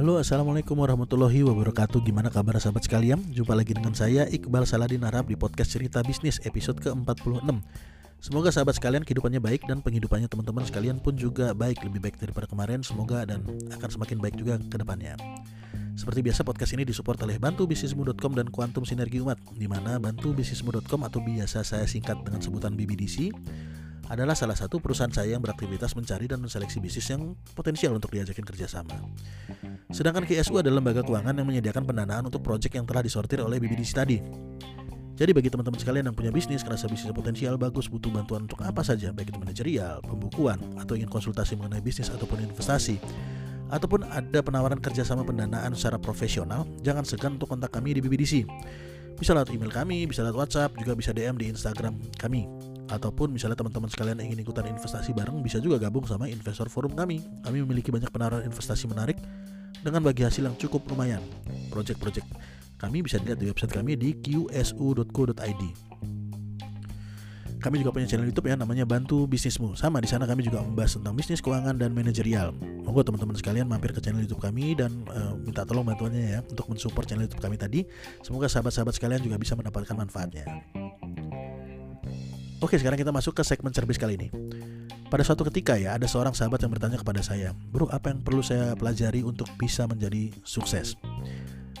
Halo assalamualaikum warahmatullahi wabarakatuh. Gimana kabar sahabat sekalian? Jumpa lagi dengan saya Iqbal Saladin Arab Di podcast cerita bisnis episode ke-46. Semoga sahabat sekalian kehidupannya baik Dan penghidupannya teman-teman sekalian pun juga baik Lebih baik daripada kemarin. Semoga dan akan semakin baik juga ke depannya. Seperti biasa podcast ini disupport oleh bantubisnismu.com dan Quantum Sinergi Umat di mana bantubisnismu.com atau biasa saya singkat dengan sebutan BBDC adalah salah satu perusahaan saya yang beraktivitas mencari dan menseleksi bisnis yang potensial untuk diajakin kerjasama. Sedangkan KSU adalah lembaga keuangan yang menyediakan pendanaan untuk proyek yang telah disortir oleh BBDC tadi. Jadi bagi teman-teman sekalian yang punya bisnis, kerasa bisnis potensial bagus, butuh bantuan untuk apa saja, baik itu manajerial, pembukuan, atau ingin konsultasi mengenai bisnis ataupun investasi, ataupun ada penawaran kerjasama pendanaan secara profesional, jangan segan untuk kontak kami di BBDC. Bisa lewat email kami, bisa lewat WhatsApp, juga bisa DM di Instagram kami ataupun misalnya teman-teman sekalian ingin ikutan investasi bareng bisa juga gabung sama investor forum kami. Kami memiliki banyak penawaran investasi menarik dengan bagi hasil yang cukup lumayan. Project-project kami bisa dilihat di website kami di qsu.co.id. Kami juga punya channel YouTube ya namanya Bantu Bisnismu. Sama di sana kami juga membahas tentang bisnis, keuangan dan manajerial. Monggo teman-teman sekalian mampir ke channel YouTube kami dan uh, minta tolong bantuannya ya untuk mensupport channel YouTube kami tadi. Semoga sahabat-sahabat sekalian juga bisa mendapatkan manfaatnya. Oke, sekarang kita masuk ke segmen cerbis kali ini. Pada suatu ketika ya, ada seorang sahabat yang bertanya kepada saya, Bro, apa yang perlu saya pelajari untuk bisa menjadi sukses?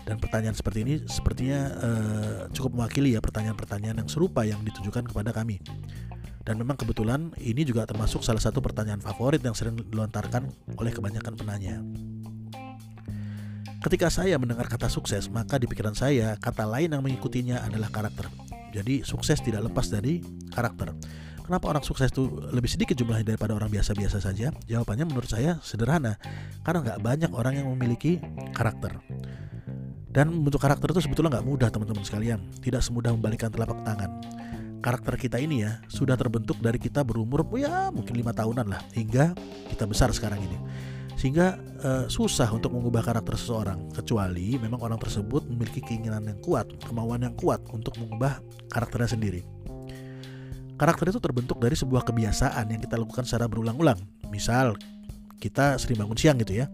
Dan pertanyaan seperti ini sepertinya uh, cukup mewakili ya pertanyaan-pertanyaan yang serupa yang ditujukan kepada kami. Dan memang kebetulan ini juga termasuk salah satu pertanyaan favorit yang sering dilontarkan oleh kebanyakan penanya. Ketika saya mendengar kata sukses, maka di pikiran saya kata lain yang mengikutinya adalah karakter. Jadi sukses tidak lepas dari karakter. Kenapa orang sukses itu lebih sedikit jumlahnya daripada orang biasa-biasa saja? Jawabannya menurut saya sederhana, karena nggak banyak orang yang memiliki karakter. Dan membentuk karakter itu sebetulnya nggak mudah teman-teman sekalian. Tidak semudah membalikkan telapak tangan. Karakter kita ini ya sudah terbentuk dari kita berumur ya mungkin lima tahunan lah hingga kita besar sekarang ini sehingga uh, susah untuk mengubah karakter seseorang kecuali memang orang tersebut memiliki keinginan yang kuat, kemauan yang kuat untuk mengubah karakternya sendiri. Karakter itu terbentuk dari sebuah kebiasaan yang kita lakukan secara berulang-ulang. Misal kita sering bangun siang gitu ya.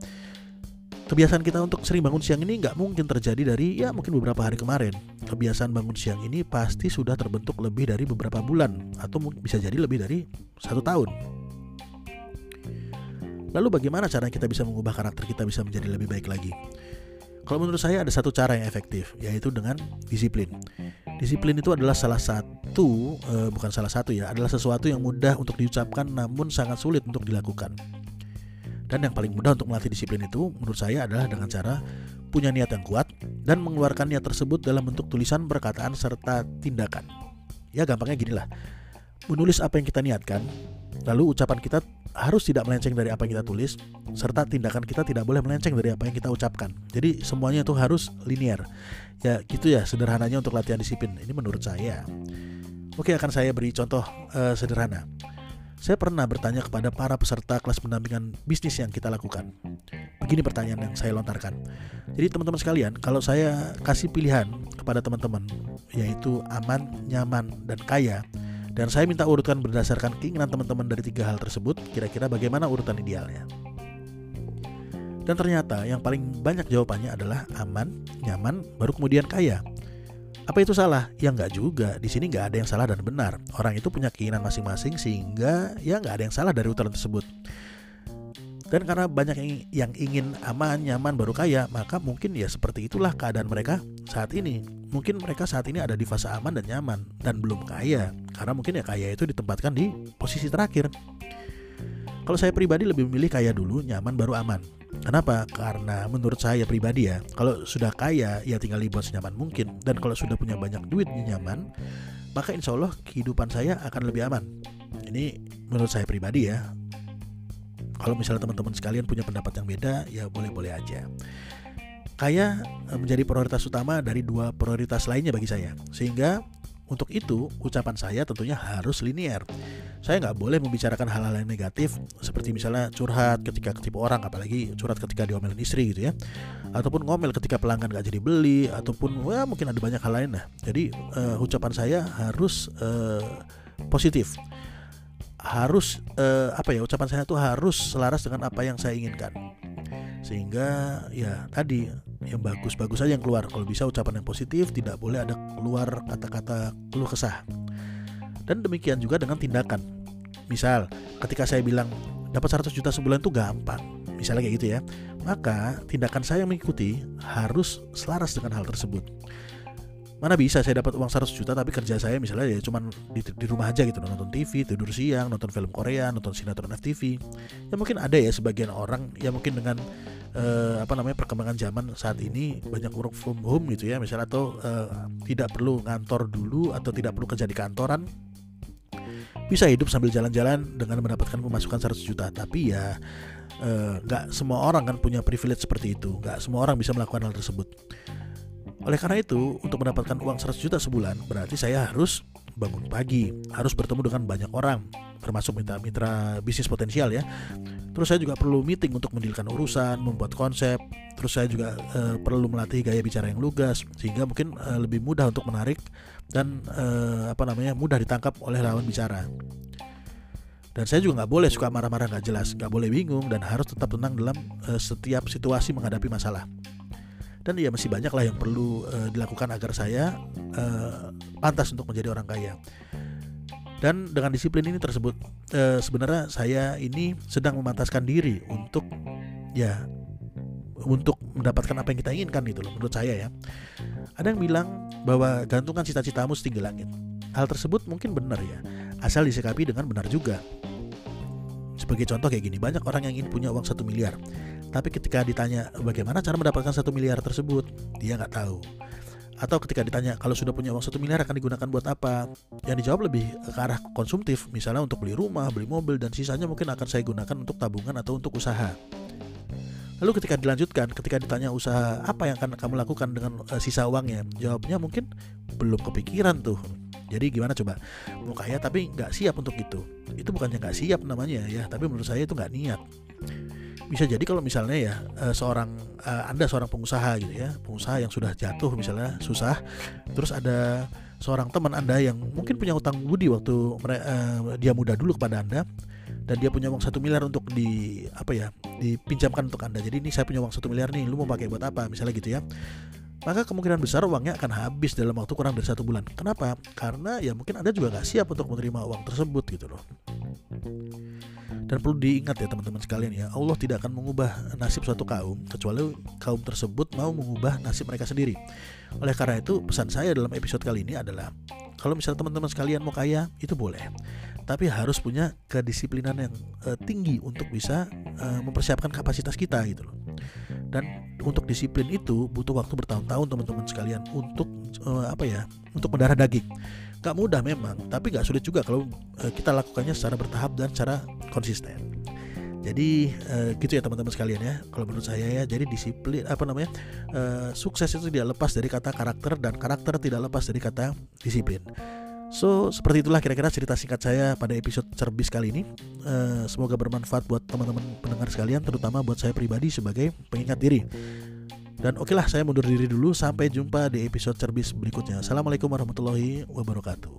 Kebiasaan kita untuk sering bangun siang ini nggak mungkin terjadi dari ya mungkin beberapa hari kemarin. Kebiasaan bangun siang ini pasti sudah terbentuk lebih dari beberapa bulan atau bisa jadi lebih dari satu tahun Lalu bagaimana cara kita bisa mengubah karakter kita bisa menjadi lebih baik lagi? Kalau menurut saya ada satu cara yang efektif, yaitu dengan disiplin. Disiplin itu adalah salah satu, eh, bukan salah satu ya, adalah sesuatu yang mudah untuk diucapkan namun sangat sulit untuk dilakukan. Dan yang paling mudah untuk melatih disiplin itu menurut saya adalah dengan cara punya niat yang kuat dan mengeluarkan niat tersebut dalam bentuk tulisan, perkataan, serta tindakan. Ya gampangnya gini lah, menulis apa yang kita niatkan, lalu ucapan kita harus tidak melenceng dari apa yang kita tulis serta tindakan kita tidak boleh melenceng dari apa yang kita ucapkan. Jadi semuanya itu harus linear. Ya gitu ya sederhananya untuk latihan disiplin. Ini menurut saya. Oke akan saya beri contoh uh, sederhana. Saya pernah bertanya kepada para peserta kelas pendampingan bisnis yang kita lakukan. Begini pertanyaan yang saya lontarkan. Jadi teman-teman sekalian, kalau saya kasih pilihan kepada teman-teman yaitu aman, nyaman, dan kaya, dan saya minta urutan berdasarkan keinginan teman-teman dari tiga hal tersebut, kira-kira bagaimana urutan idealnya. Dan ternyata yang paling banyak jawabannya adalah aman, nyaman, baru kemudian kaya. Apa itu salah? Ya nggak juga. Di sini nggak ada yang salah dan benar. Orang itu punya keinginan masing-masing sehingga ya nggak ada yang salah dari urutan tersebut. Dan karena banyak yang ingin aman, nyaman, baru kaya, maka mungkin ya seperti itulah keadaan mereka saat ini mungkin mereka saat ini ada di fase aman dan nyaman dan belum kaya karena mungkin ya kaya itu ditempatkan di posisi terakhir. Kalau saya pribadi lebih memilih kaya dulu, nyaman baru aman. Kenapa? Karena menurut saya pribadi ya, kalau sudah kaya ya tinggal dibuat senyaman mungkin dan kalau sudah punya banyak duit nyaman, maka insya Allah kehidupan saya akan lebih aman. Ini menurut saya pribadi ya. Kalau misalnya teman-teman sekalian punya pendapat yang beda, ya boleh-boleh aja kaya eh, menjadi prioritas utama dari dua prioritas lainnya bagi saya. Sehingga untuk itu ucapan saya tentunya harus linear. Saya nggak boleh membicarakan hal-hal yang negatif seperti misalnya curhat ketika ketipu orang, apalagi curhat ketika diomelin istri gitu ya, ataupun ngomel ketika pelanggan nggak jadi beli, ataupun wah mungkin ada banyak hal lain lah. Jadi uh, ucapan saya harus uh, positif, harus uh, apa ya ucapan saya itu harus selaras dengan apa yang saya inginkan sehingga ya tadi yang bagus-bagus aja yang keluar. Kalau bisa ucapan yang positif tidak boleh ada keluar kata-kata keluh kesah. Dan demikian juga dengan tindakan. Misal ketika saya bilang dapat 100 juta sebulan itu gampang. Misalnya kayak gitu ya. Maka tindakan saya yang mengikuti harus selaras dengan hal tersebut. Mana bisa saya dapat uang 100 juta tapi kerja saya misalnya ya cuman di, di rumah aja gitu. Nonton TV tidur siang nonton film Korea nonton sinetron FTV ya mungkin ada ya sebagian orang ya mungkin dengan uh, apa namanya perkembangan zaman saat ini banyak work from home gitu ya misalnya atau uh, tidak perlu ngantor dulu atau tidak perlu kerja di kantoran bisa hidup sambil jalan-jalan dengan mendapatkan pemasukan 100 juta. Tapi ya eh, nggak uh, semua orang kan punya privilege seperti itu. Nggak semua orang bisa melakukan hal tersebut. Oleh karena itu, untuk mendapatkan uang 100 juta sebulan, berarti saya harus bangun pagi, harus bertemu dengan banyak orang, termasuk mitra-mitra bisnis potensial ya. Terus saya juga perlu meeting untuk mendirikan urusan, membuat konsep. Terus saya juga e, perlu melatih gaya bicara yang lugas, sehingga mungkin e, lebih mudah untuk menarik dan e, apa namanya mudah ditangkap oleh lawan bicara. Dan saya juga nggak boleh suka marah-marah nggak jelas, nggak boleh bingung dan harus tetap tenang dalam e, setiap situasi menghadapi masalah dan ya masih banyak lah yang perlu uh, dilakukan agar saya uh, pantas untuk menjadi orang kaya. Dan dengan disiplin ini tersebut uh, sebenarnya saya ini sedang memantaskan diri untuk ya untuk mendapatkan apa yang kita inginkan itu loh menurut saya ya. Ada yang bilang bahwa gantungkan cita-citamu setinggi langit. Hal tersebut mungkin benar ya asal disikapi dengan benar juga. Sebagai contoh kayak gini banyak orang yang ingin punya uang satu miliar. Tapi ketika ditanya bagaimana cara mendapatkan satu miliar tersebut, dia nggak tahu. Atau ketika ditanya kalau sudah punya uang satu miliar akan digunakan buat apa, yang dijawab lebih ke arah konsumtif, misalnya untuk beli rumah, beli mobil, dan sisanya mungkin akan saya gunakan untuk tabungan atau untuk usaha. Lalu ketika dilanjutkan, ketika ditanya usaha apa yang akan kamu lakukan dengan uh, sisa uangnya, jawabnya mungkin belum kepikiran tuh. Jadi gimana coba mau kaya tapi nggak siap untuk itu. Itu bukannya nggak siap namanya ya, tapi menurut saya itu nggak niat bisa jadi kalau misalnya ya uh, seorang uh, anda seorang pengusaha gitu ya pengusaha yang sudah jatuh misalnya susah terus ada seorang teman anda yang mungkin punya utang budi waktu uh, dia muda dulu kepada anda dan dia punya uang satu miliar untuk di apa ya dipinjamkan untuk anda jadi ini saya punya uang satu miliar nih lu mau pakai buat apa misalnya gitu ya maka kemungkinan besar uangnya akan habis dalam waktu kurang dari satu bulan. Kenapa? Karena ya mungkin Anda juga nggak siap untuk menerima uang tersebut gitu loh. Dan perlu diingat ya teman-teman sekalian ya, Allah tidak akan mengubah nasib suatu kaum kecuali kaum tersebut mau mengubah nasib mereka sendiri. Oleh karena itu, pesan saya dalam episode kali ini adalah kalau misalnya teman-teman sekalian mau kaya, itu boleh. Tapi harus punya kedisiplinan yang uh, tinggi untuk bisa uh, mempersiapkan kapasitas kita gitu loh. Dan untuk disiplin itu butuh waktu bertahun-tahun teman-teman sekalian untuk uh, apa ya? Untuk mendarah daging Gak mudah memang, tapi gak sulit juga kalau kita lakukannya secara bertahap dan secara konsisten. Jadi uh, gitu ya teman-teman sekalian ya. Kalau menurut saya ya, jadi disiplin apa namanya uh, sukses itu tidak lepas dari kata karakter dan karakter tidak lepas dari kata disiplin. So seperti itulah kira-kira cerita singkat saya pada episode cerbis kali ini. Uh, semoga bermanfaat buat teman-teman pendengar sekalian, terutama buat saya pribadi sebagai pengingat diri. Dan oke lah saya mundur diri dulu sampai jumpa di episode cerbis berikutnya. Assalamualaikum warahmatullahi wabarakatuh.